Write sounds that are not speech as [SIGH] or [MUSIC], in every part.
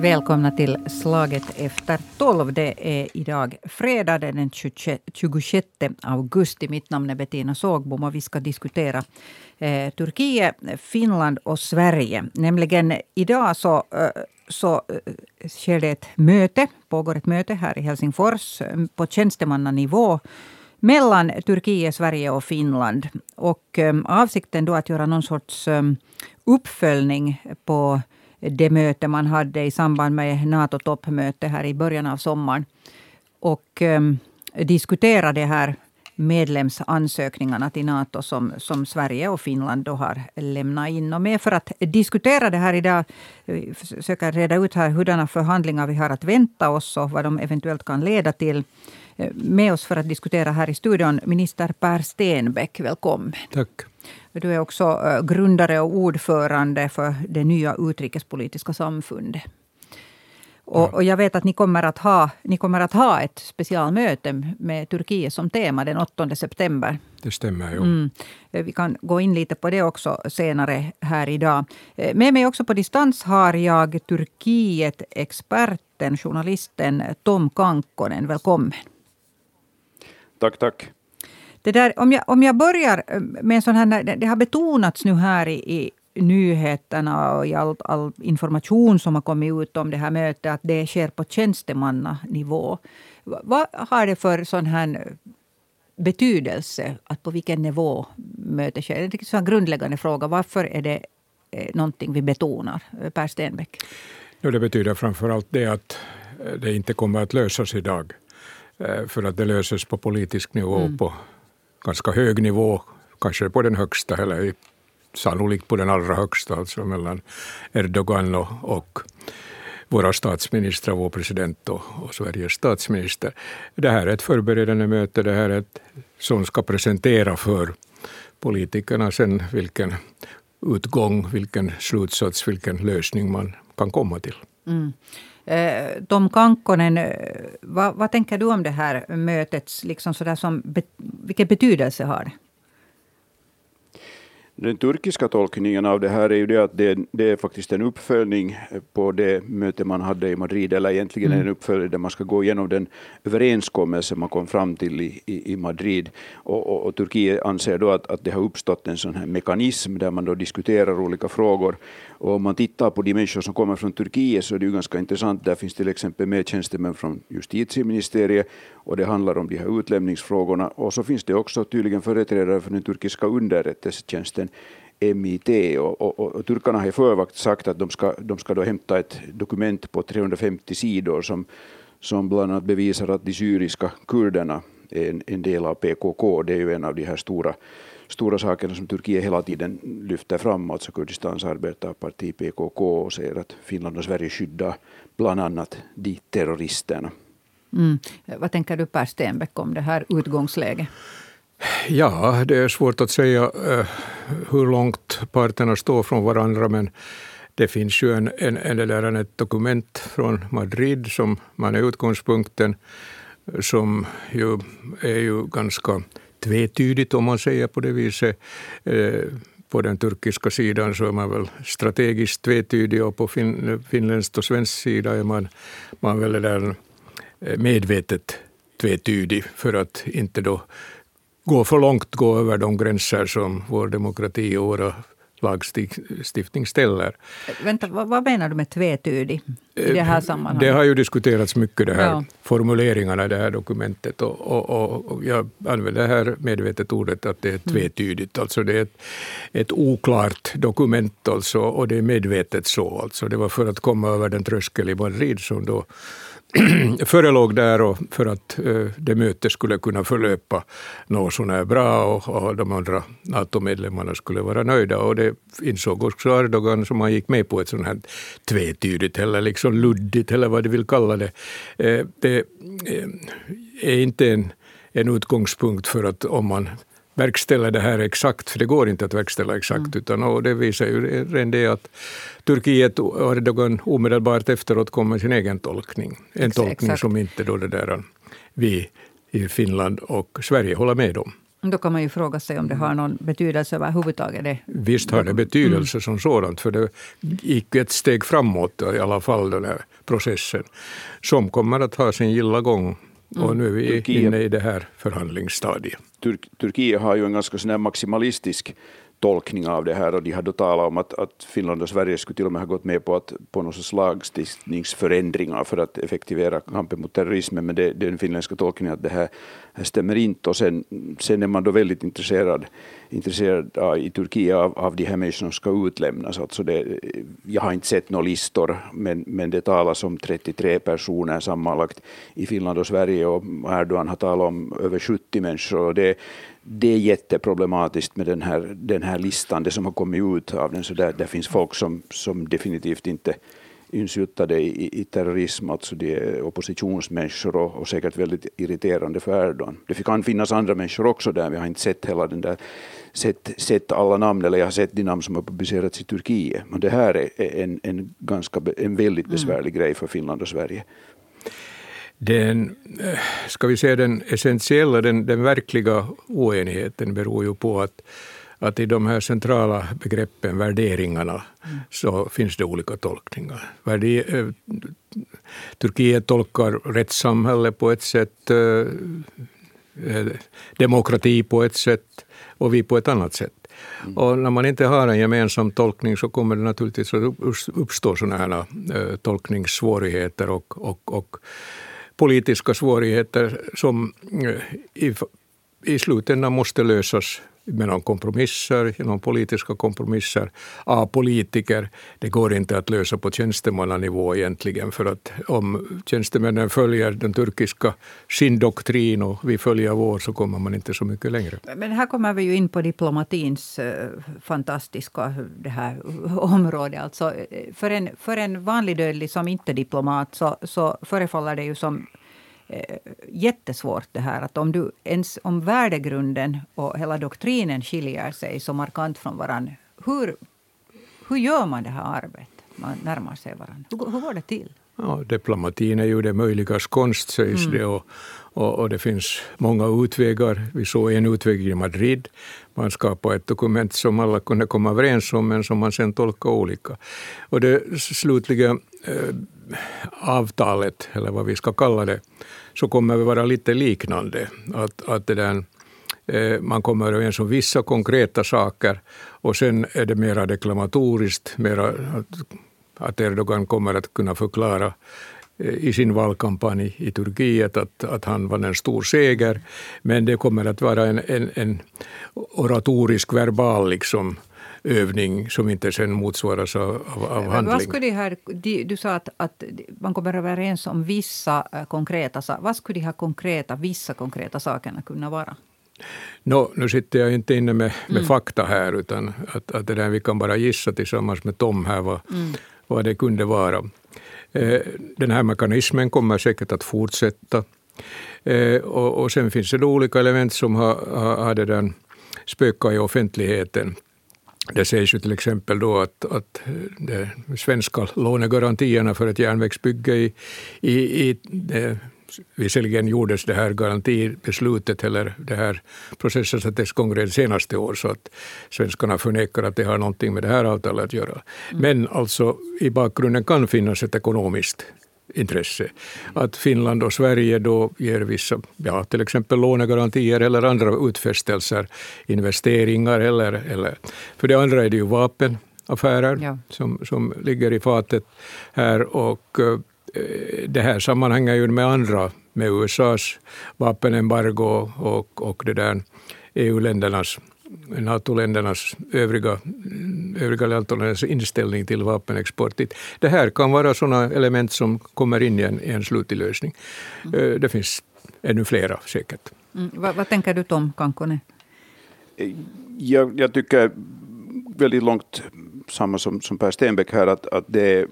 Välkomna till Slaget efter tolv. Det är idag fredag den 26 augusti. Mitt namn är Bettina Sågbom och vi ska diskutera eh, Turkiet, Finland och Sverige. Nämligen idag så, eh, så eh, sker det ett möte, pågår ett möte här i Helsingfors eh, på tjänstemannanivå mellan Turkiet, Sverige och Finland. Och eh, avsikten då att göra någon sorts eh, uppföljning på det möte man hade i samband med NATO-toppmöte här i början av sommaren. Och ehm, diskutera det här medlemsansökningarna till NATO som, som Sverige och Finland då har lämnat in. Och med för att diskutera det här idag, eh, försöka reda ut här hurdana förhandlingar vi har att vänta oss och vad de eventuellt kan leda till. Eh, med oss för att diskutera här i studion minister Per Stenbeck. Välkommen. Tack. Du är också eh, grundare och ordförande för det nya utrikespolitiska samfundet. Och, och, jag vet att ni kommer, att ha, ni kommer att ha ett specialmöte med Turkiet som tema den 8 september. Det stämmer, jo. Mm. Eh, vi kan gå in lite på det också senare här idag. Eh, med mig också på distans har jag Turkiet-experten, journalisten Tom Kankkonen. Välkommen. Tack, tack. Det där, om, jag, om jag börjar eh, med en sån här... Det har betonats nu här i, i nyheterna och i all, all, information som har kommit ut om det här mötet att det sker på tjänstemannanivå. Vad har det för sån här betydelse att på vilken nivå mötet sker? Det är en grundläggande fråga. Varför är det eh, någonting vi betonar? Per Stenbeck. Det betyder framför allt det att det inte kommer att lösas idag. Eh, för att det löses på politisk nivå mm. på ganska hög nivå, kanske på den högsta eller sannolikt på den allra högsta, alltså mellan Erdogan och, och våra statsministrar, vår president och, och, Sveriges statsminister. Det här är ett förberedande möte, det här är ett som ska presentera för politikerna sen vilken utgång, vilken slutsats, vilken lösning man kan komma till. Mm. Eh, Tom Kankkonen, eh, vad, vad, tänker du om det här mötet? Liksom sådär som, vilken betydelse har det? Den turkiska tolkningen av det här är ju det att det, det, är faktiskt en uppföljning på det möte man hade i Madrid, eller egentligen mm. en uppföljning där man ska gå igenom den överenskommelse man kom fram till i, i, i Madrid. Och, och, och, Turkiet anser då att, att det har uppstått en sån här mekanism där man då diskuterar olika frågor. Och om man tittar på de människor som kommer från Turkiet så är det ju ganska intressant. Där finns till exempel med tjänstemän från justitieministeriet och det handlar om de här utlämningsfrågorna. Och så finns det också tydligen företrädare för den turkiska underrättelsetjänsten MIT och, och, och, och turkarna har i förväg sagt att de ska, de ska då hämta ett dokument på 350 sidor som, som bland annat bevisar att de syriska kurderna är en, en del av PKK. Det är ju en av de här stora, stora sakerna som Turkiet hela tiden lyfter fram, alltså Kurdistans arbetarparti PKK och säger att Finland och Sverige skyddar bland annat de terroristerna. Mm. Vad tänker du Per Stenbeck om det här utgångsläget? Ja, det är svårt att säga eh, hur långt parterna står från varandra, men det finns ju en, en, en, en ett dokument från Madrid som man är utgångspunkten, som ju är ju ganska tvetydigt om man säger på det viset. Eh, på den turkiska sidan så är man väl strategiskt tvetydig och på fin, finländsk och svensk sida är man, man väl där eh, medvetet tvetydig för att inte då gå för långt, gå över de gränser som vår demokrati och våra lagstiftning ställer. Vänta, vad menar du med tvetydig i det här eh, sammanhanget? Det har ju diskuterats mycket, de här ja. formuleringarna i det här dokumentet. Och, och, och jag använder här medvetet ordet att det är mm. tvetydigt. Mm. Alltså det är ett, ett oklart dokument alltså, och det är medvetet så. Alltså det var för att komma över den tröskel i Madrid som då [CLEARS THROAT] förelåg där och för att eh, det mötet skulle kunna förlöpa något sånär bra och, och de andra NATO-medlemmarna skulle vara nöjda. Och det insåg också Erdogan som han gick med på ett sånt här tvetydigt eller liksom luddigt eller vad du vill kalla det. Eh, det eh, är inte en, en utgångspunkt för att om man verkställa det här exakt, för det går inte att verkställa exakt. Mm. Utan, och det visar ju redan det att Turkiet och Erdogan omedelbart efteråt kom med sin egen tolkning. En tolkning exakt. som inte då det där vi i Finland och Sverige håller med om. Då kan man ju fråga sig om det har någon betydelse överhuvudtaget. Det. Visst har det betydelse mm. som sådant, för det gick ett steg framåt i alla fall, den här processen, som kommer att ha sin gilla gång. Mm. Och nu är vi Turkiet, inne i det här förhandlingsstadiet. Turk, Turkiet har ju en ganska sån maximalistisk tolkning av det här och de har då talat om att, att Finland och Sverige skulle till och med ha gått med på, att, på någon sorts lagstiftningsförändringar för att effektivera kampen mot terrorismen, men det, det är den finländska tolkningen att det här, här stämmer inte. Och sen, sen är man då väldigt intresserad, intresserad av, i Turkiet av, av de här människorna som ska utlämnas. Alltså det, jag har inte sett några listor, men, men det talas om 33 personer sammanlagt i Finland och Sverige och Erdogan har talat om över 70 människor. Och det, det är jätteproblematiskt med den här, den här listan, det som har kommit ut av den. Så där, där finns folk som, som definitivt inte insyltade i, i terrorism, alltså de är oppositionsmänniskor och, och säkert väldigt irriterande för Erdogan. Det kan finnas andra människor också där, vi har inte sett hela den där, sett, sett alla namn, eller jag har sett de namn som har publicerats i Turkiet. Men det här är en, en, ganska, en väldigt mm. besvärlig mm. grej för Finland och Sverige. Den, eh, ska vi säga den essentiella, den, den verkliga oenigheten beror ju på att, att i de här centrala begreppen, värderingarna, så finns det olika tolkningar. Värde, eh, Turkiet tolkar rättssamhälle på ett sätt, eh, eh, demokrati på ett sätt och vi på ett annat sätt. Mm. Och när man inte har en gemensam tolkning så kommer det naturligtvis att uppstå sådana här eh, tolkningssvårigheter och, och, och politiska svårigheter som eh, i, i slutändan måste lösas med kompromisser, genom politiska kompromisser av politiker. Det går inte att lösa på tjänstemannanivå egentligen, för att om tjänstemännen följer den turkiska sin doktrin och vi följer vår så kommer man inte så mycket längre. Men här kommer vi ju in på diplomatins eh, fantastiska det här område. Alltså, eh, för, en, för en vanlig dödlig som inte är diplomat så, så förefaller det ju som Eh, jättesvårt det här att om, du ens, om värdegrunden och hela doktrinen skiljer sig så markant från varandra, hur, hur gör man det här arbetet? Man närmar sig varandra. Hur, hur går det till? Ja, diplomatin är ju det möjligas konst, sägs mm. det. Och, och, och, det finns många utvägar. Vi såg en utväg i Madrid. Man skapade ett dokument som alla kunde komma överens om, men som man sen tolkade olika. Och det slutliga eh, avtalet, eller vad vi ska kalla det, så kommer vi vara lite liknande. Att, att det där, eh, man kommer överens om vissa konkreta saker och sen är det mera deklamatoriskt, mera att, att Erdogan kommer att kunna förklara eh, i sin valkampanj i Turkiet att, att han vann en stor seger. Men det kommer att vara en, en, en oratorisk, verbal liksom, övning som inte sen motsvaras av, av, av handling. Vad skulle här, du sa att, att man kommer överens om vissa äh, konkreta saker. Vad skulle de här konkreta, vissa konkreta sakerna kunna vara? No, nu sitter jag inte inne med, med mm. fakta här, utan att, att det där, vi kan bara gissa tillsammans med Tom här vad, mm. vad det kunde vara. Eh, den här mekanismen kommer säkert att fortsätta. Eh, och, och sen finns det olika element som har, har, har det där spökat i offentligheten. Det sägs ju till exempel då att, att de svenska lånegarantierna för ett järnvägsbygge i, i, i det, Visserligen gjordes det här garantibeslutet eller det här processen sattes igång redan senaste år så att svenskarna förnekar att det har någonting med det här avtalet att göra. Mm. Men alltså i bakgrunden kan finnas ett ekonomiskt intresse. Att Finland och Sverige då ger vissa, ja, till exempel lånegarantier eller andra utfästelser, investeringar eller, eller... För det andra är det ju vapenaffärer ja. som, som ligger i fatet här och eh, det här sammanhänger ju med andra, med USAs vapenembargo och, och det där EU-ländernas NATO-ländernas övriga, övriga ländernas inställning till vapenexport. Det här kan vara sådana element som kommer in i en, i en slutlig lösning. Mm. Det finns ännu flera säkert. Mm. Vad, vad, tänker du Tom Kankkonen? Jag, jag tycker väldigt långt samma som, som Per Stenbeck här, att, att det,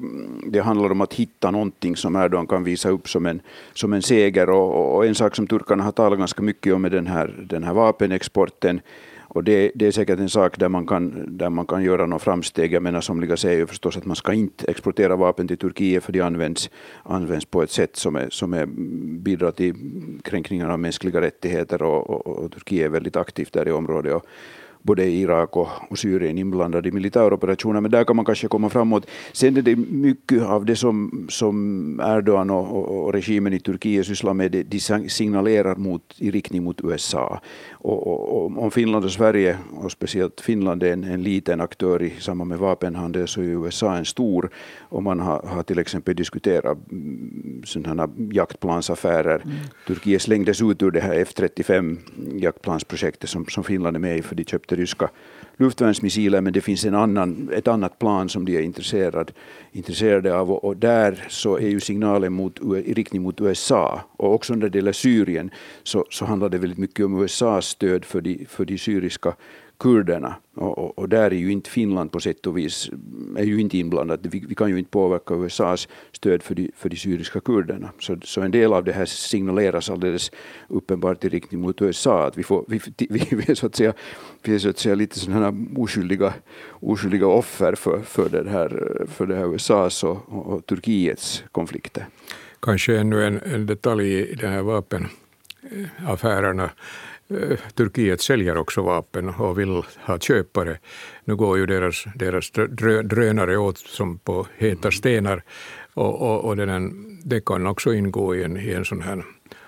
det handlar om att hitta någonting som Erdogan kan visa upp som en, som en seger. Och, och en sak som turkarna har talat ganska mycket om är den här, den här vapenexporten och det, det, är säkert en sak där man kan, där man kan göra några framsteg. Jag menar somliga säger ju förstås att man ska inte exportera vapen till Turkiet för de används, används på ett sätt som, är, som är, bidrar till kränkningar av mänskliga rättigheter och, och, och Turkiet är väldigt aktivt där i området. Och, både Irak och, och Syrien inblandade i militäroperationer, men där kan man kanske komma framåt. Sen är det mycket av det som, som Erdogan och, och, och regimen i Turkiet sysslar med, det, de signalerar mot, i riktning mot USA. Och, och, om Finland och Sverige, och speciellt Finland, är en, en liten aktör i samband med vapenhandel så är USA en stor. Och man har, har till exempel diskuterat mm, sådana jaktplansaffärer. Mm. Turkiet slängdes ut ur det här F35 jaktplansprojektet som, som Finland är med i, för de köpte ryska luftvärnsmissiler, men det finns en annan, ett annat plan som de är intresserad, intresserade av och, och där så är ju signalen mot, i riktning mot USA och också när det gäller Syrien så, så handlar det väldigt mycket om USAs stöd för de, för de syriska kurderna. Och, och, och, där är ju inte Finland på sätt och vis är ju inte inblandat. Vi, vi kan ju inte påverka USAs stöd för de, för de syriska kurderna. Så, så en del av det här signaleras alldeles uppenbart i riktning mot USA. Att vi, får, vi, vi, vi, är så att säga, vi är så att säga lite sådana oskyldiga, oskyldiga offer för, för, det här, för det här USAs och, och Turkiets konflikter. Kanske ännu en, en detalj i den här vapenaffärerna Turkiet säljer också vapen och vill ha köpare. Nu går ju deras, deras drönare åt som på heta stenar och, och, och den, det kan också ingå i en, i en sån här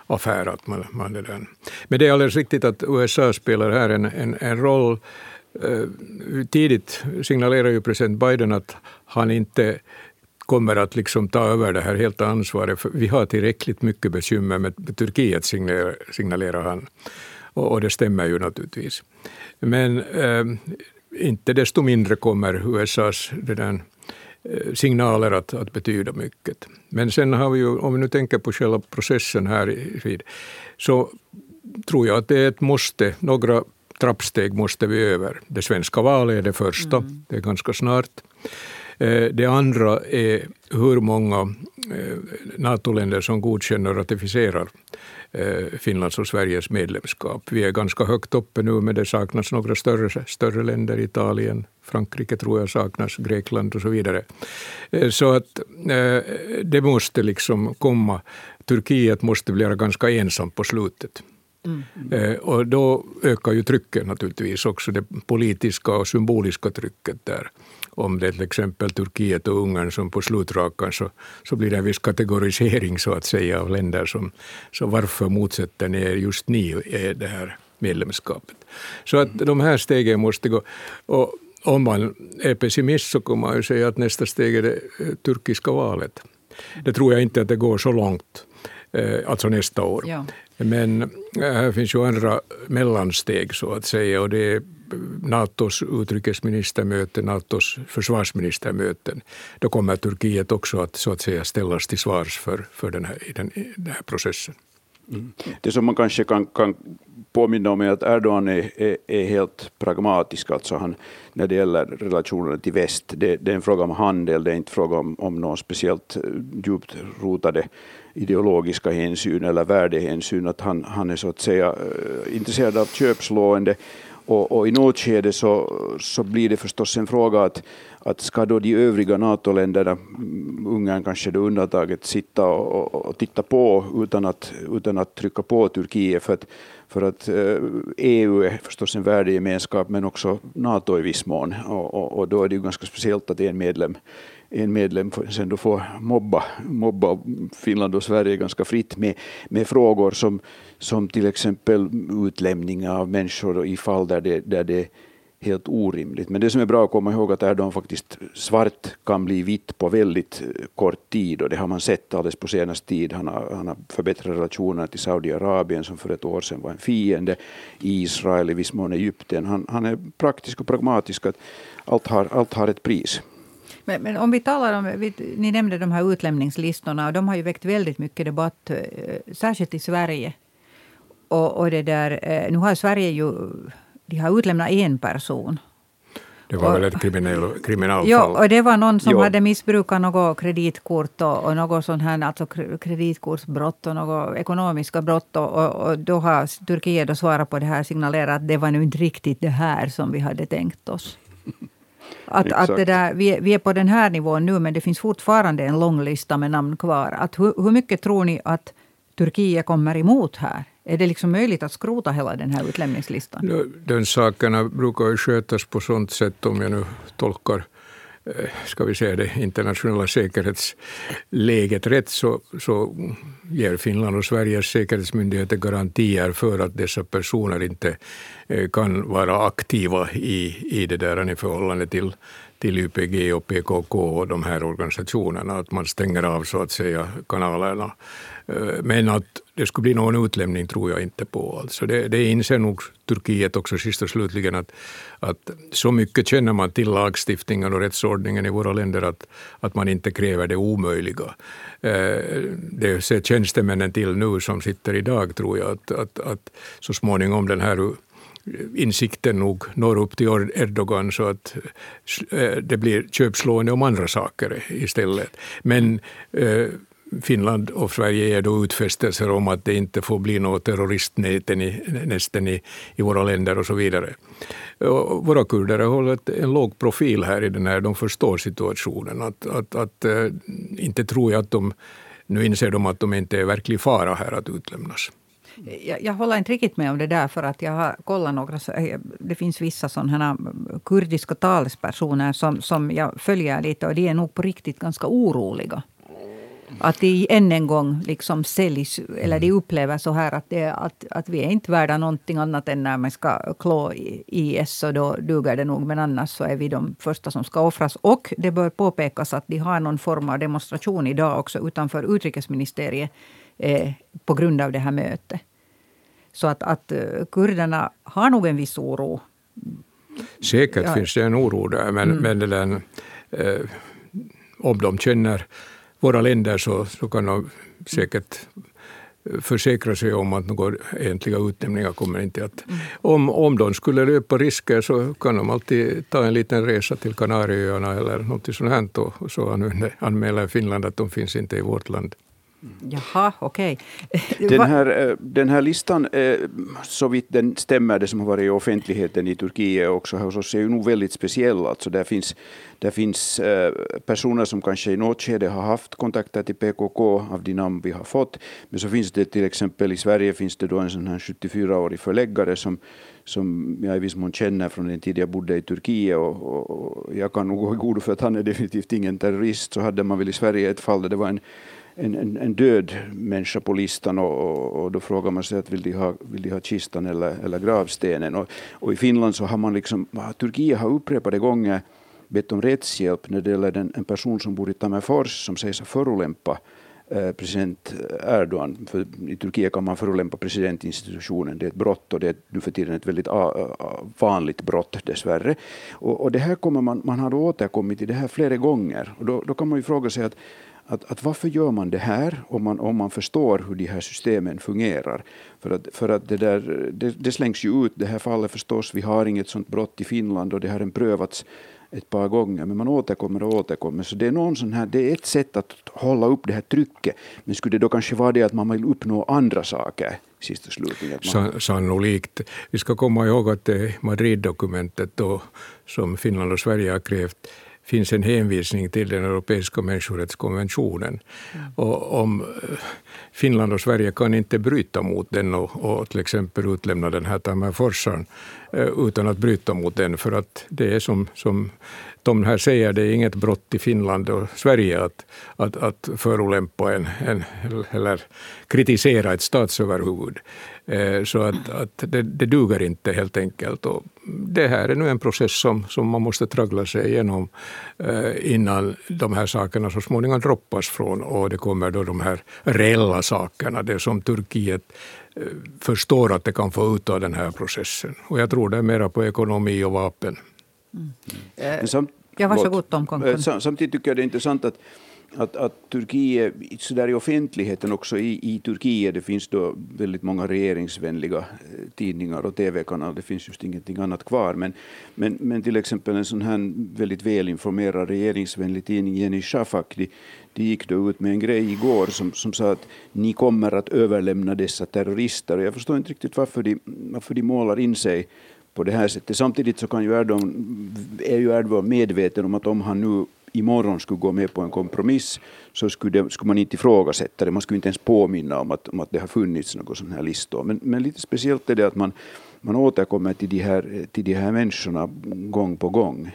affär. Att man, man det där. Men det är alldeles riktigt att USA spelar här en, en, en roll. Eh, tidigt signalerar ju president Biden att han inte kommer att liksom ta över det här helt ansvaret. För vi har tillräckligt mycket bekymmer med Turkiet, signalerar, signalerar han. Och, och det stämmer ju naturligtvis. Men eh, inte desto mindre kommer USAs det där, eh, signaler att, att betyda mycket. Men sen har vi ju, om vi nu tänker på själva processen här vid, så tror jag att det är ett måste. Några trappsteg måste vi över. Det svenska valet är det första, mm. det är ganska snart. Eh, det andra är hur många NATO-länder som godkänner och ratificerar Eh, Finlands och Sveriges medlemskap. Vi är ganska högt uppe nu, men det saknas några större, större länder. Italien, Frankrike tror jag saknas, Grekland och så vidare. Eh, så att eh, det måste liksom komma. Turkiet måste bli ganska ensam på slutet. Mm. Och då ökar ju trycket naturligtvis också, det politiska och symboliska trycket där om det är till exempel Turkiet och Ungern som på slutrakan så, så blir det en viss kategorisering så att säga av länder som så varför motsätter ni er just ni eh, det här medlemskapet? Så att de här stegen måste gå. Och om man är pessimist så kan man ju säga att nästa steg är det eh, turkiska valet. Det tror jag inte att det går så långt, eh, alltså nästa år. Ja. Men äh, här finns ju andra mellansteg så att säga och det är Natos utrikesministermöte, Natos försvarsministermöten. Då kommer Turkiet också att, så att säga, ställas till svars för, för den, här, den, den här processen. Mm. Det som man kanske kan, kan påminna om är att Erdogan är, är, är, helt pragmatisk alltså han, när det gäller relationerna till väst. Det, det, är en fråga om handel, det är inte fråga om, om någon speciellt eh, djupt rotade ideologiska hänsyn eller värdehänsyn. Att han, han är så att säga eh, intresserad av köpslående och, och, i något skede så, så blir det förstås en fråga att, att ska då de övriga NATO-länderna, mm, Ungern kanske det undantaget, sitta och, och, och, titta på utan att, utan att trycka på Turkiet? För att, för att eh, EU är förstås en värdegemenskap men också NATO i viss mån. Och, och, och då är det ju ganska speciellt att en medlem en medlem sen då får mobba, mobba Finland och Sverige ganska fritt med, med frågor som, som till exempel utlämning av människor i fall där det, där det är helt orimligt. Men det som är bra att komma ihåg att Erdogan faktiskt svart kan bli vitt på väldigt eh, kort tid och det har man sett alldeles på senaste tid. Han har, han har förbättrat relationerna till Saudiarabien som för ett år sedan var en fiende, Israel, i viss mån Egypten. Han, han är praktisk och pragmatisk. att allt har, allt har ett pris. Men, men, om vi talar om, vi, ni nämnde de här utlämningslistorna och de har ju väckt väldigt mycket debatt, eh, särskilt i Sverige. Och, och det där, eh, nu har Sverige ju, de har utlämnat en person. det var och, väl ett kriminell, kriminalfall? Ja, och det var någon som jo. hade missbrukat något kreditkort och, och något sånt här, alltså kreditkortsbrott och något ekonomiska brott. Och, och, och då har Turkiet då svarat på det här, signalerat att det var nu inte riktigt det här som vi hade tänkt oss. Att, att det där, vi, vi är på den här nivån nu, men det finns fortfarande en lång lista med namn kvar. Att hur, hur mycket tror ni att Turkiet kommer emot här? Är det liksom möjligt att skrota hela den här utlämningslistan? Den sakerna brukar ju skötas på sånt sätt, om jag nu tolkar Eh, ska vi säga det internationella säkerhetsläget rätt, så, så ger Finland och Sveriges säkerhetsmyndigheter garantier för att dessa personer inte eh, kan vara aktiva i, i det där i förhållande till, till YPG och PKK och de här organisationerna, att man stänger av så att säga kanalerna. Eh, Eh, men att det skulle bli någon utlämning tror jag inte på. Alltså det, det inser nog Turkiet också sist och slutligen att, att så mycket känner man till lagstiftningen och rättsordningen i våra länder att, att man inte kräver det omöjliga. Eh, det ser tjänstemännen till nu som sitter idag tror jag att, att, att så småningom den här insikten nog når upp till Erdogan så att eh, det blir köpslående om andra saker istället. Men Finland och Sverige ger då utfästelser om att det inte får bli något terroristnäten i, nästen i, i våra länder och så vidare. Och våra kurder har hållit en låg profil här i den här, de förstår situationen. Att, att, att, eh, inte tror jag att de, nu inser de att de inte är verklig fara här att utlämnas. Jag, jag, håller inte riktigt med om det där, för att jag har kollat några... Eh, det finns vissa sådana kurdiska talespersoner som, som jag följer lite och de är nog på riktigt ganska oroliga att de än en gång liksom säljs, eller de upplever så här att, det, att, att vi är inte värda någonting annat än när man ska klå IS och då duger det nog. Men annars så är vi de första som ska offras. Och det bör påpekas att de har någon form av demonstration idag också utanför utrikesministeriet eh, på grund av det här mötet. Så att, att eh, kurderna har nog en viss oro. Säkert ja. finns det en oro där, men, mm. men det där, eh, om de känner våra länder så, så kan de säkert försäkra sig om att några egentliga utnämningar kommer inte att... Mm. Om, om de skulle löpa risker så kan de alltid ta en liten resa till Kanarieöarna eller något sånt här och så anmäler Finland att de finns inte i vårt land. Jaha, okej. Okay. [LAUGHS] Den, här, eh, den här listan, eh, så vitt den stämmer, det som har varit i offentligheten i Turkiet också hos oss, är ju nog väldigt speciell. Alltså där finns, där finns eh, personer som kanske i något skede har haft kontakter till PKK av de namn vi har fått. Men så finns det till exempel i Sverige finns det då en sån här 74-årig förläggare som, som jag i viss mån känner från den tid jag bodde i Turkiet och, och, och jag kan nog gå i god för att han är definitivt ingen terrorist. Så hade man väl i Sverige ett fall där det var en en, en, en död människa på listan och, och, då frågar man sig att vill de ha, vill de ha kistan eller, eller gravstenen. Och, och i Finland så har man liksom, Turkiet har upprepade gånger bett om rättshjälp när det gäller en, en person som bor i Tammerfors som sägs ha förolämpat eh, president Erdogan. För I Turkiet kan man förolämpa presidentinstitutionen. Det är ett brott och det är nu för tiden ett väldigt vanligt brott dessvärre. Och, och det här kommer man, man har återkommit till det här flera gånger. Och då, då kan man ju fråga sig att att, att varför gör man det här om man, om man förstår hur de här systemen fungerar? För att, för att det, där, det, det slängs ju ut, det här fallet förstås, vi har inget sånt brott i Finland och det har prövats ett par gånger, men man återkommer och återkommer. Så det är, någon sån här, det är ett sätt att hålla upp det här trycket. Men skulle det då kanske vara det att man vill uppnå andra saker sist och slutligen? Man... Sannolikt. Vi ska komma ihåg att det Madrid-dokumentet då, som Finland och Sverige har krävt finns en hänvisning till den europeiska människorättskonventionen. Mm. Och om eh, Finland och Sverige kan inte bryta mot den och, och till exempel utlämna den här Tammerforsaren eh, utan att bryta mot den, för att det är som, som de här säger, det är inget brott i Finland och Sverige att, att, att förolämpa en, en, eller kritisera ett statsöverhuvud. Eh, så att, att det, det duger inte helt enkelt. Och det här är nu en process som, som man måste traggla sig igenom eh, innan de här sakerna så småningom droppas från och det kommer då de här reella sakerna, det som Turkiet eh, förstår att det kan få ut av den här processen. Och jag tror det är mera på ekonomi och vapen. Mm. Mm. Ja, varsågod Tom. Samtidigt tycker jag det är intressant att att, att Turkiet, så där i offentligheten också i, i Turkiet, det finns då väldigt många regeringsvänliga eh, tidningar och tv-kanaler, det finns just ingenting annat kvar. Men, men, men till exempel en sån här väldigt välinformerad regeringsvänlig tidning, Jenny Shafak, de, de gick då ut med en grej igår som, som sa att ni kommer att överlämna dessa terrorister. Och jag förstår inte riktigt varför de, varför de målar in sig på det här sättet. Samtidigt så kan ju Erdogan, är ju Erdogan medveten om att om han nu imorgon skulle gå med på en kompromiss så skulle, det, skulle man inte ifrågasätta det. Man skulle inte ens påminna om att, om att det har funnits något sån här listor. Men, men lite speciellt är det att man, man återkommer till de, här, till de här människorna gång på gång.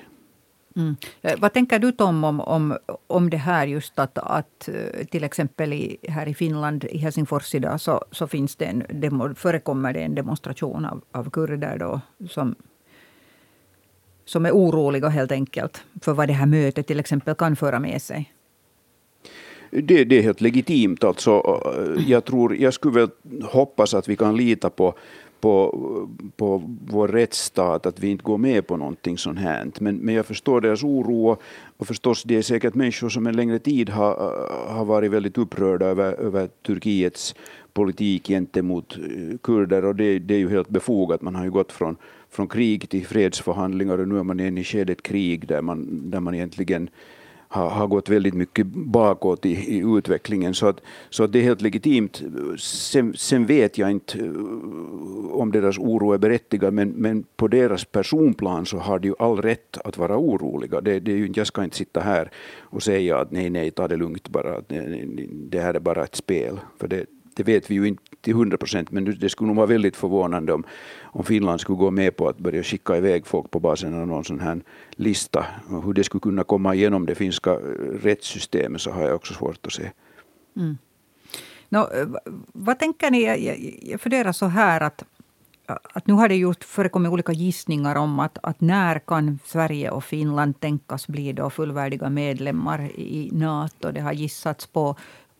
Mm. Eh, vad tänker du Tom om, om, om det här just att, att eh, till exempel i, här i Finland, i Helsingfors idag, så, så finns det en demo, förekommer det en demonstration av, av kurder då, som, som är oroliga helt enkelt för vad det här mötet till exempel kan föra med sig? Det, det, är helt legitimt. Alltså, jag, tror, jag skulle väl hoppas att vi kan lita på på, på vår rättsstat att vi inte går med på någonting sånt här. Men, men jag förstår deras oro och förstås det är säkert människor som en längre tid har, har varit väldigt upprörda över, över Turkiets politik gentemot kurder och det, det är ju helt befogat. Man har ju gått från, från krig till fredsförhandlingar och nu är man inne i skedet krig där man, där man egentligen har, har gått väldigt mycket bakåt i, i utvecklingen. Så att, så att det är helt legitimt. Sen, sen, vet jag inte uh, om deras oro är berättigad men, men på deras personplan så har de ju all rätt att vara oroliga. Det, det är ju, jag ska inte sitta här och säga att nej, nej, ta det lugnt bara. Det, det här är bara ett spel. För det, det vet vi ju inte till hundra procent, men det skulle nog vara väldigt förvånande om, om Finland skulle gå med på att börja skicka iväg folk på basen av någon sån här lista. Hur det skulle kunna komma igenom det finska eh, rättssystemet så har jag också svårt att se. Mm. No, eh, vad tänker ni? Jag funderar så här att, att nu har det gjort, förekommit olika gissningar om att, att när kan Sverige och Finland tänkas bli då fullvärdiga medlemmar i Nato. Det har gissats på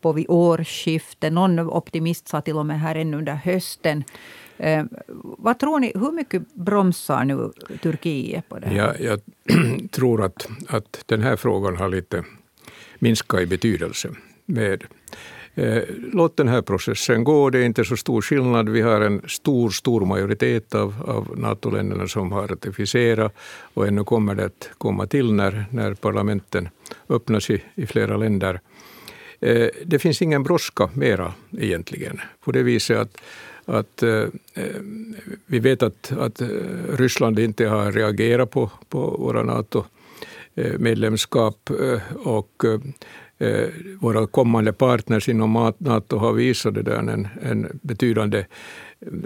på vid årsskiftet. Någon optimist sa till och med här ännu under hösten. Eh, vad tror ni, hur mycket bromsar nu Turkiet på det här? Ja, jag [CLEARS THROAT] tror att, att den här frågan har lite minskat i betydelse. Med, eh, låt den här processen gå, det är inte så stor skillnad. Vi har en stor, stor majoritet av, av NATO-länderna som har ratificerat och ännu kommer det att komma till när, när parlamenten öppnas i, i flera länder. Eh, det finns ingen brådska mera egentligen, på det viset att att eh, eh, vi vet att, att Ryssland inte har reagerat på, på våra NATO-medlemskap och våra kommande partners inom NATO har visat det där en, en betydande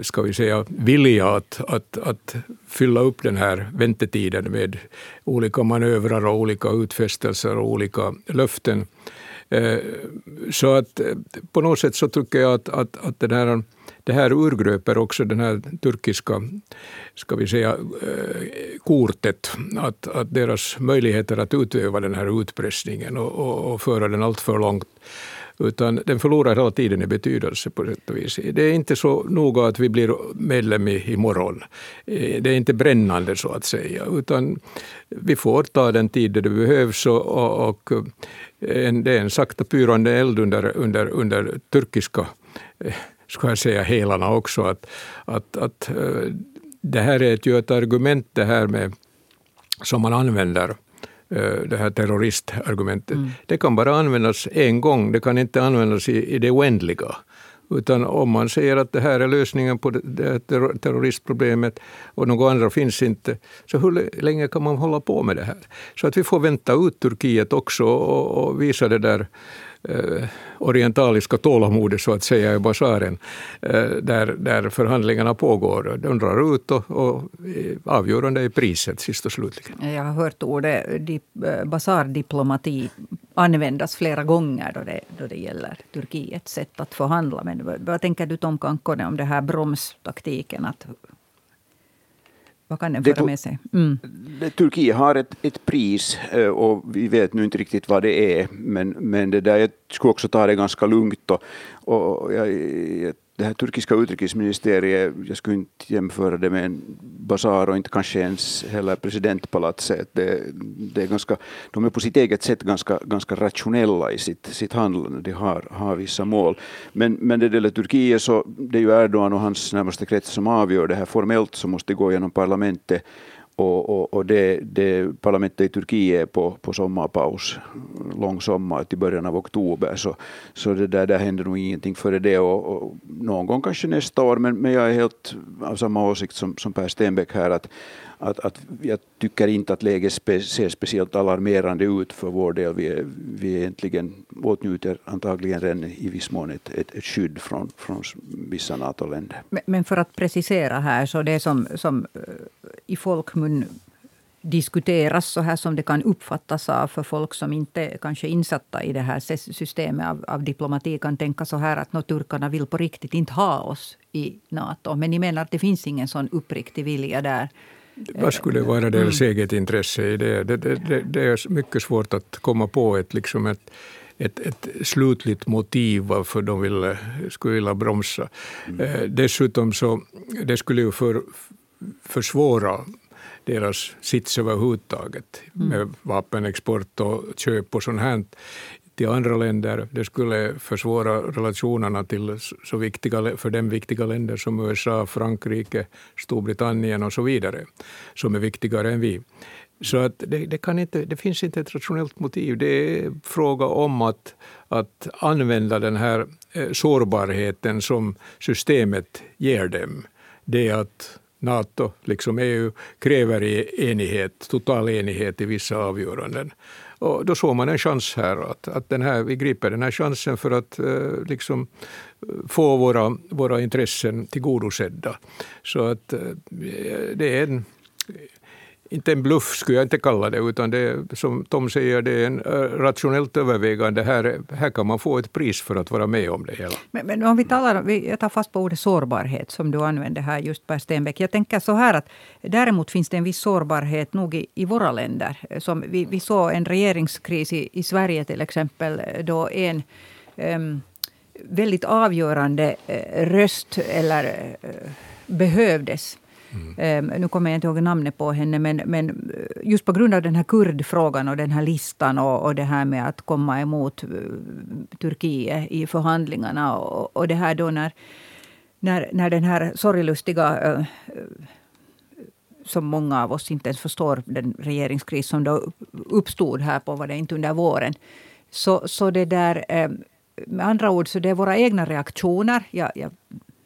ska vi säga, vilja att, att, att fylla upp den här väntetiden med olika manövrar och olika utfästelser och olika löften. Eh, så att eh, på något sätt så tycker jag att, att, att den här, det här urgröper också den här turkiska ska vi säga, eh, kortet, att, att deras möjligheter att utöva den här utpressningen och, och, och föra den allt för långt utan den förlorar hela tiden i betydelse på sätt och vis. Det är inte så noga att vi blir medlem i, imorgon. Det är inte brännande så att säga, utan vi får ta den tid det behövs och, och en, det är en sakta pyrande eld under, under, under turkiska eh, ska jag säga, helarna också. Att, att, att, eh, det här är ju ett argument det här med, som man använder eh, det här terroristargumentet. Mm. Det kan bara användas en gång, det kan inte användas i, i det oändliga. Utan om man säger att det här är lösningen på det terroristproblemet och något andra finns inte, så hur länge kan man hålla på med det här? Så att vi får vänta ut Turkiet också och, och visa det där eh, orientaliska tålamodet så att säga i basaren, eh, där, där förhandlingarna pågår. De drar ut och, och avgörande är priset sist och slutligen. Jag har hört ordet di, eh, basardiplomati användas flera gånger då det, då det gäller Turkiets sätt att förhandla. Men vad, vad tänker du Tom Kankkonen om det här bromstaktiken? Att vad kan den föra med sig? Mm. Turkiet har ett, ett pris eh, och vi vet nu inte riktigt vad det är. Men, men det där, jag skulle också ta det ganska lugnt. Och, och jag, det här turkiska utrikesministeriet, jag skulle inte jämföra det med en basar och inte kanske ens heller presidentpalatset. Det, det är ganska, de är på sitt eget sätt ganska, ganska rationella i sitt, sitt handlande. De har, har vissa mål. Men, men det gäller Turkiet så det är ju Erdogan och hans närmaste krets som avgör det här. Formellt så måste det gå genom parlamentet och, och, och det, det, parlamentet i Turkiet är på, på sommarpaus, lång sommar till början av oktober. Så, så det där, där händer nog ingenting före det. Och, och någon gång kanske nästa år, men, men jag är helt av samma åsikt som, som Per Stenbeck här. att att, att jag tycker inte att läget spe, ser speciellt alarmerande ut för vår del. Vi, är, vi egentligen åtnjuter antagligen redan i viss mån ett, ett, ett skydd från, från vissa NATO-länder. Men, men, för att precisera här, så det som, som eh, i folkmun diskuteras så här som det kan uppfattas av för folk som inte kanske är insatta i det här systemet av, av diplomati kan tänka så här att turkarna vill på riktigt inte ha oss i Nato. Men ni menar att det finns ingen sån uppriktig vilja där vad skulle vara deras mm. eget intresse i det? Det, det? det, är mycket svårt att komma på ett, liksom ett, ett, ett slutligt motiv varför de vill, skulle vilja bromsa. Mm. Eh, dessutom så det skulle ju för, försvåra deras sits överhuvudtaget mm. med vapenexport och köp och sånt här till andra länder. Det skulle försvåra relationerna till så viktiga, för dem viktiga länder som USA, Frankrike, Storbritannien och så vidare, som är viktigare än vi. Så att det, det, kan inte, det finns inte ett rationellt motiv. Det är fråga om att, att använda den här eh, sårbarheten som systemet ger dem. Det är att Nato, liksom EU, kräver enighet, total enighet i vissa avgöranden. Och då såg man en chans här, att, att den här, vi griper den här chansen för att eh, liksom, eh, få våra, våra intressen tillgodosedda. Så att eh, det är en inte en bluff skulle jag inte kalla det, utan det är, som Tom säger, det är en eh, rationellt övervägande. Här, här kan man få ett pris för att vara med om det hela. Men, men om vi talar, jag tar fast på ordet sårbarhet som du använde här just Per Stenbeck. Jag tänker så här att däremot finns det en viss sårbarhet nog i, i våra länder. Som vi, vi såg en regeringskris i, i Sverige till exempel, då en um, väldigt avgörande uh, röst eller uh, behövdes Mm. nu kommer jag inte ihåg namnet på henne, men, men eh, just på grund av den här kurdfrågan och den här listan och, och det här med att komma emot eh, Turkiet i förhandlingarna och, och det här då när, när, när den här sorglustiga uh, som många av oss inte ens förstår, den regeringskris som då uppstod här på, var det inte under våren. Så, så det där, ehm, med andra ord, så det är våra egna reaktioner. Jag, jag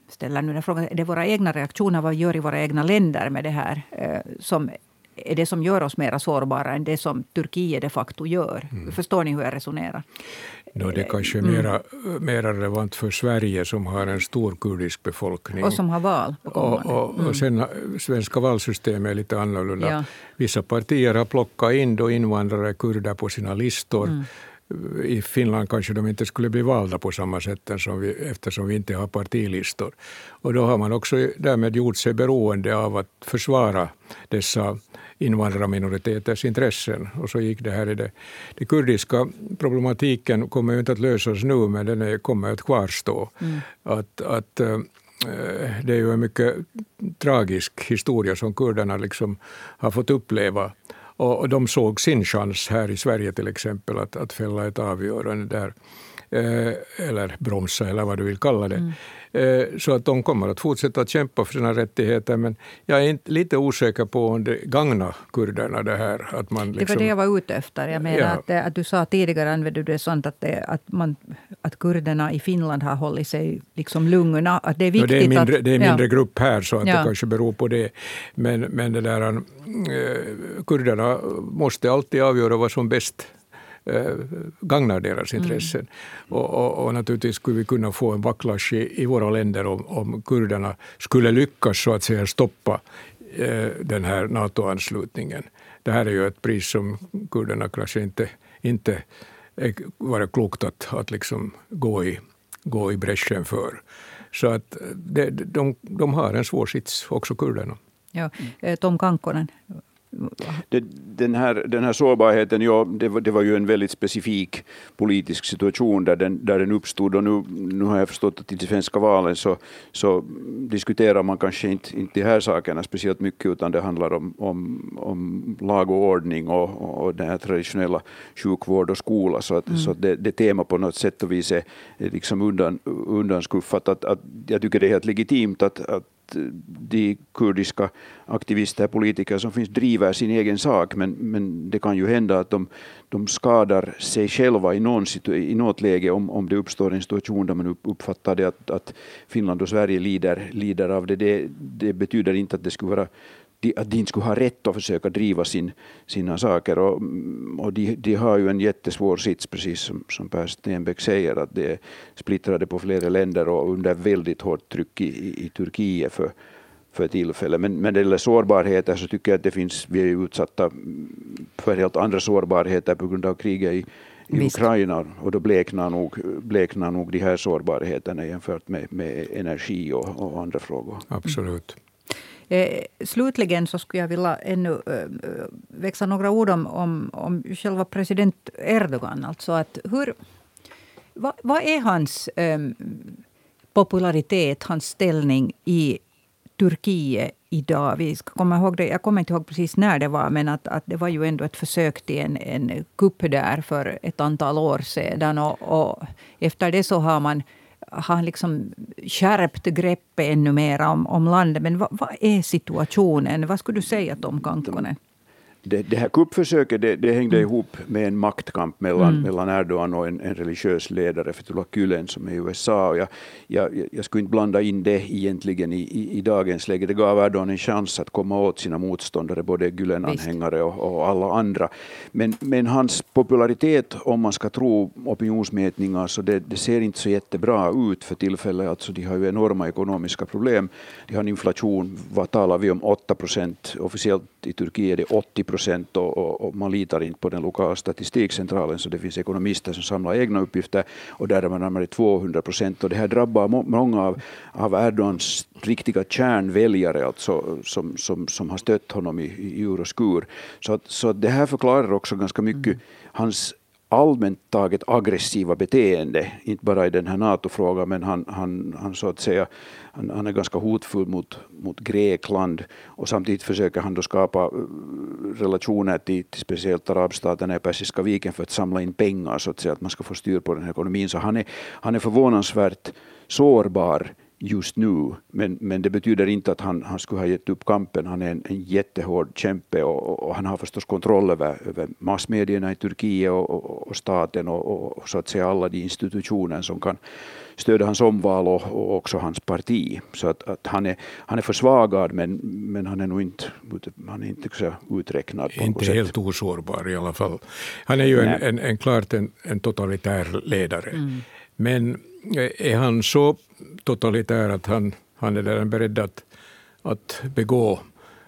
ställer nu den frågan, är det våra egna reaktioner, vad vi gör i våra egna länder med det här, eh, som är det som gör oss mer sårbara än det som Turkiet de facto gör. Mm. Förstår ni hur jag resonerar? No, det är kanske är mm. mera, mera relevant för Sverige som har en stor kurdisk befolkning. Och som har val. Och, och, mm. och sen svenska valsystemet är lite annorlunda. Ja. Vissa partier har plockat in då invandrare, kurder på sina listor. Mm i Finland kanske de inte skulle bli valda på samma sätt som vi, eftersom vi inte har partilistor. Och då har man också därmed gjort sig beroende av att försvara dessa invandrarminoriteters intressen. Och så gick det här i det. Den kurdiska problematiken kommer ju inte att lösas nu, men den är, kommer att kvarstå. Mm. Att, att, äh, det är ju en mycket tragisk historia som kurderna liksom har fått uppleva och, de såg sin chans här i Sverige till exempel att, att fälla ett avgörande där. Eh, eller bromsa, eller vad du vill kalla det. Mm. Eh, så att de kommer att fortsätta att kämpa för sina rättigheter. Men jag är lite osäker på om det gagnar kurderna det här. Att man liksom, det var liksom- det jag var ute efter. Jag menar ja. att, eh, att, du sa tidigare, använde du det sånt att, det, att, man, att kurderna i Finland har hållit sig liksom lugna. Att det är viktigt det är mindre, att, det är mindre ja. grupp här, så att ja. det kanske beror på det. Men, men det där, äh, kurderna måste alltid avgöra vad som bäst Eh, gagnar deras intressen. Mm. Och, och, och, naturligtvis skulle vi kunna få en backlash i, i våra länder om, om kurderna skulle lyckas så att säga stoppa eh, den här NATO-anslutningen. Det här är ju ett pris som kurderna kanske inte, inte vara klokt att, att liksom gå, i, gå i bräschen för. Så att det, de, de har en svår sits, också kurderna. Ja, eh, Tom Kankkonen, Det, den, här, den här sårbarheten, ja, det, var, det var ju en väldigt specifik politisk situation där den, där den uppstod och nu, nu har jag förstått att i de svenska valen så, så diskuterar man kanske inte, inte de här sakerna speciellt mycket utan det handlar om, om, om lag och ordning och, och den här traditionella sjukvård och skola så, att, mm. så att det, det tema på något sätt och vis är liksom undan, undanskuffat. Att, att jag tycker det är helt legitimt att, att Eh, de kurdiska aktivister, politiker som finns driver sin egen sak, men, men det kan ju hända att de, de skadar sig själva i, någon i något läge om, om det uppstår en situation där man uppfattar det att, att Finland och Sverige lider, lider av det. det. Det betyder inte att det skulle vara att de inte skulle ha rätt att försöka driva sin, sina saker. Och, och de, de, har ju en jättesvår sits, precis som, som Per Stenbeck säger, att det är splittrade på flera länder och under väldigt hårt tryck i, i, i Turkiet för, för tillfället. Men, men det gäller sårbarheter så tycker jag att det finns, vi är utsatta för helt andra sårbarheter på grund av kriget i, i Ukraina och då bleknar nog, bleknar nog de här sårbarheterna jämfört med, med energi och, och andra frågor. Absolut. Eh, slutligen så skulle jag vilja ännu eh, växa några ord om, om, om själva president Erdogan. Alltså att hur, vad, vad är hans eh, popularitet, hans ställning i Turkiet idag. Vi ska komma ihåg det, jag kommer inte ihåg precis när det var, men att, att det var ju ändå ett försök till en, en kupp där för ett antal år sedan. Och, och efter det så har man har liksom skärpt greppet ännu mer om, om landet. Men vad, vad, är situationen? Vad skulle du säga Tom Kankkonen? Det, det här kuppförsöket det, det hängde mm. ihop med en maktkamp mellan, mm. mellan Erdogan och en, en religiös ledare, Fethullah Gülen, som är i USA. Och jag, jag, jag skulle inte blanda in det egentligen i, i, i, dagens läge. Det gav Erdogan en chans att komma åt sina motståndare, både Gülen-anhängare och, och, alla andra. Men, men hans popularitet, om man ska tro opinionsmätningar, så det, det ser inte så jättebra ut för tillfället. Alltså, de har ju enorma ekonomiska problem. De har en inflation, vad talar vi om, 8 procent. Officiellt i Turkiet är det 80 procent och, och, och, man litar inte på den lokala statistikcentralen så det finns ekonomister som samlar egna uppgifter och där är man närmare 200 procent och det här drabbar många av, av Erdogans riktiga kärnväljare alltså, som, som, som har stött honom i, i ur och skur. Så, så det här förklarar också ganska mycket mm. hans allmänt taget aggressiva beteende, inte bara i den här NATO-frågan, men han, han, han, så att säga, han, han, är ganska hotfull mot, mot Grekland och samtidigt försöker han då skapa eh, relationer till, till speciellt arabstaterna i Persiska viken för att samla in pengar så att säga, att man ska få styr på den här ekonomin. Så han är, han är förvånansvärt sårbar just nu. Men, men det betyder inte att han, han skulle ha gett upp kampen. Han är en, en jättehård kämpe och, och, han har förstås kontroll över, över massmedierna i Turkiet och, och, och staten och, och, så att säga alla de institutioner som kan stödja hans omval och, och också hans parti. Så att, att, han, är, han är försvagad men, men han är nog inte, han är inte så uträknad. På inte helt sätt. osårbar i alla fall. Han är ju en, en, en, klart en, en totalitär ledare. Mm. Men är han så totalitär att han, han är där beredd att, att begå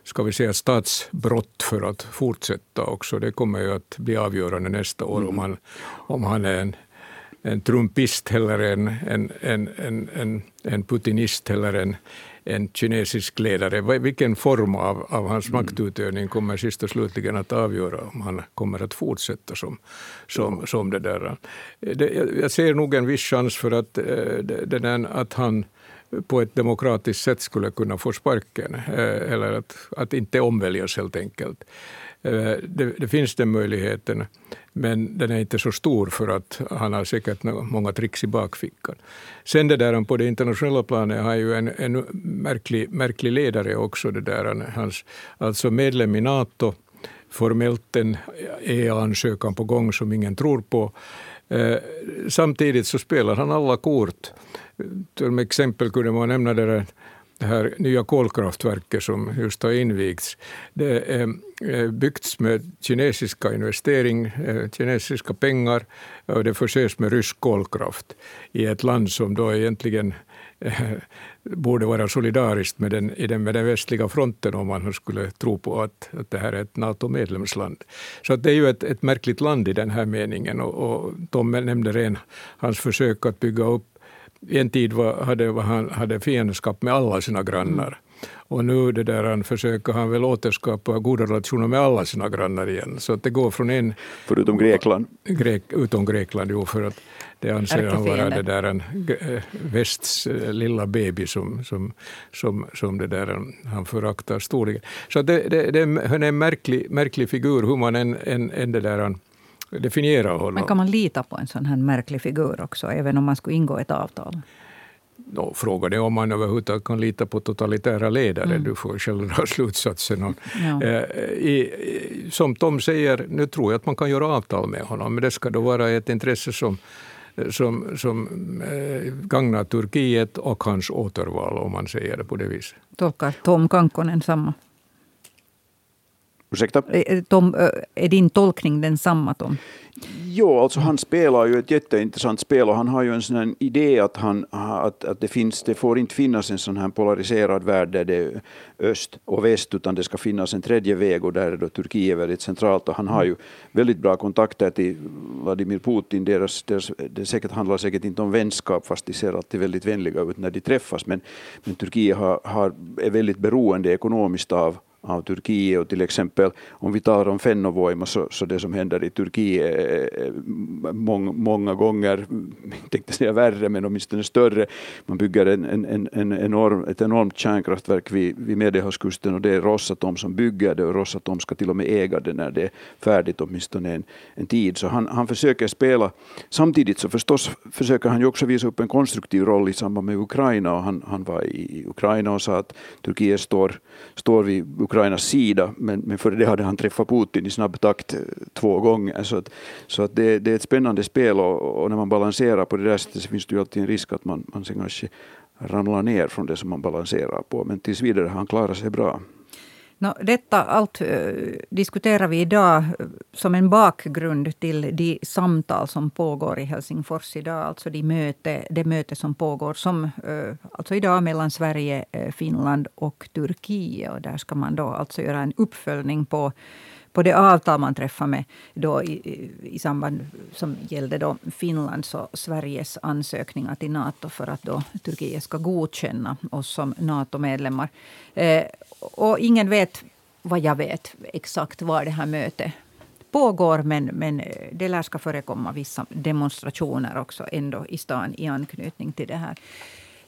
ska vi säga statsbrott för att fortsätta också. Det kommer ju att bli avgörande nästa år mm. om, han, om han är en, en trumpist eller en, en, en, en, en, en putinist eller en, en kinesisk ledare. Vilken form av, av hans mm. maktutövning kommer sist och slutligen att avgöra om han kommer att fortsätta som, som, som det där. Det, jag ser nog en viss chans för att, eh, det, den, att han på ett demokratiskt sätt skulle kunna få sparken, eh, eller att, att inte omväljas helt enkelt. Eh, det, det, finns den möjligheten, men den är inte så stor för att han har säkert många tricks i bakfickan. Sen det där på det internationella planet har ju en, en märklig, märklig ledare också. Det där, hans, alltså medlem i Nato, formellt en EA-ansökan på gång som ingen tror på. Eh, samtidigt så spelar han alla kort. Som exempel kunde man nämna det där det här nya kolkraftverket som just har invigts, det är byggts med kinesiska investering, eh, kinesiska pengar och det förses med rysk kolkraft i ett land som då egentligen borde vara solidariskt med den, den, med den västliga fronten om man skulle tro på att, att det här är ett NATO-medlemsland. Så det är ju ett, ett märkligt land i den här meningen. Och, och Tom nämnde redan hans försök att bygga upp i en tid var, hade, var han hade fiendskap med alla sina grannar. och nu det där, han försöker han väl återskapa goda relationer med alla sina grannar igen. Så att det går från en... Förutom Grekland? Grek, utom Grekland, jo, för att det anser han vara det där en eh, västs eh, lilla baby som, som, som, som det där han föraktar storligen. Så det, det, det, han är en märklig, märklig figur, hur man än, än, än det där definierar honom. Men kan man lita på en sån här märklig figur också, även om man skulle ingå ett avtal? No, frågan är om man överhuvudtaget kan lita på totalitära ledare. Mm. Du får själv dra [LAUGHS] slutsatsen. Ja. eh, i, som Tom säger, nu tror jag att man kan göra avtal med honom, men det ska då vara ett intresse som som, som eh, gagnar Turkiet och hans återval, om man säger det på det viset. Tolkar Tom Kankkonen samma? Ursäkta? Tom, är din tolkning densamma, Tom? Jo, alltså han spelar ju ett jätteintressant spel och han har ju en sån idé att, han, att, att det, finns, det får inte finnas en sån här polariserad värld där det är öst och väst utan det ska finnas en tredje väg och där är då Turkiet väldigt centralt och han har ju väldigt bra kontakter till Vladimir Putin. Deras, deras, det säkert handlar säkert inte om vänskap fast de ser alltid väldigt vänliga ut när de träffas men, men Turkiet har, har, är väldigt beroende ekonomiskt av av Turkiet och till exempel om vi talar om Fennovoima så, så det som händer i Turkiet eh, eh, är många, många gånger, [LAUGHS] jag tänkte säga värre men åtminstone större. Man bygger en, en, en enorm, ett enormt kärnkraftverk vid, vid Medelhavskusten och det är Rosatom som bygger det och Rosatom ska till och med äga det när det är färdigt åtminstone en, en tid. Så han, han försöker spela, samtidigt så förstås försöker han ju också visa upp en konstruktiv roll i samband med Ukraina och han, han var i Ukraina och sa att Turkiet står, står vid Ukrainas sida, men, men före det hade han träffat Putin i snabb takt eh, två gånger. Så, att, så att det, det är ett spännande spel och, och, när man balanserar på det där sättet så finns det ju alltid en risk att man, man sen kanske ramlar ner från det som man balanserar på. Men tills vidare har han klarat sig bra. No, detta allt eh, diskuterar vi idag eh, som en bakgrund till de samtal som pågår i Helsingfors idag. Alltså de möte, det möte som pågår som, eh, alltså idag mellan Sverige, Finland och Turkiet. Och där ska man då alltså göra en uppföljning på på det avtal man träffade med då i, i samband som gällde då Finlands och Sveriges ansökningar till Nato för att då Turkiet ska godkänna oss som Nato-medlemmar. Eh, och ingen vet, vad jag vet, exakt var det här mötet pågår men, men eh, det lär ska förekomma vissa demonstrationer också ändå i stan i anknytning till det här.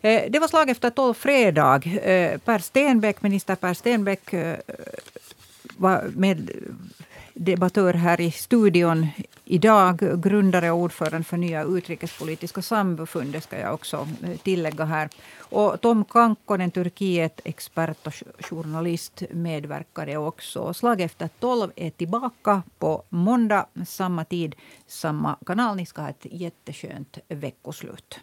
Eh, det var slag efter tolv fredag. Eh, per Stenbeck, minister Per Stenbeck var med debattör här i studion idag. Grundare och ordförande för Nya utrikespolitiska samfundet ska jag också eh, tillägga här. Och Tom Kankkonen, Turkiet, expert och journalist, medverkade också. Slag efter tolv är tillbaka på måndag samma tid, samma kanal. Ni ska ha ett jätteskönt veckoslut.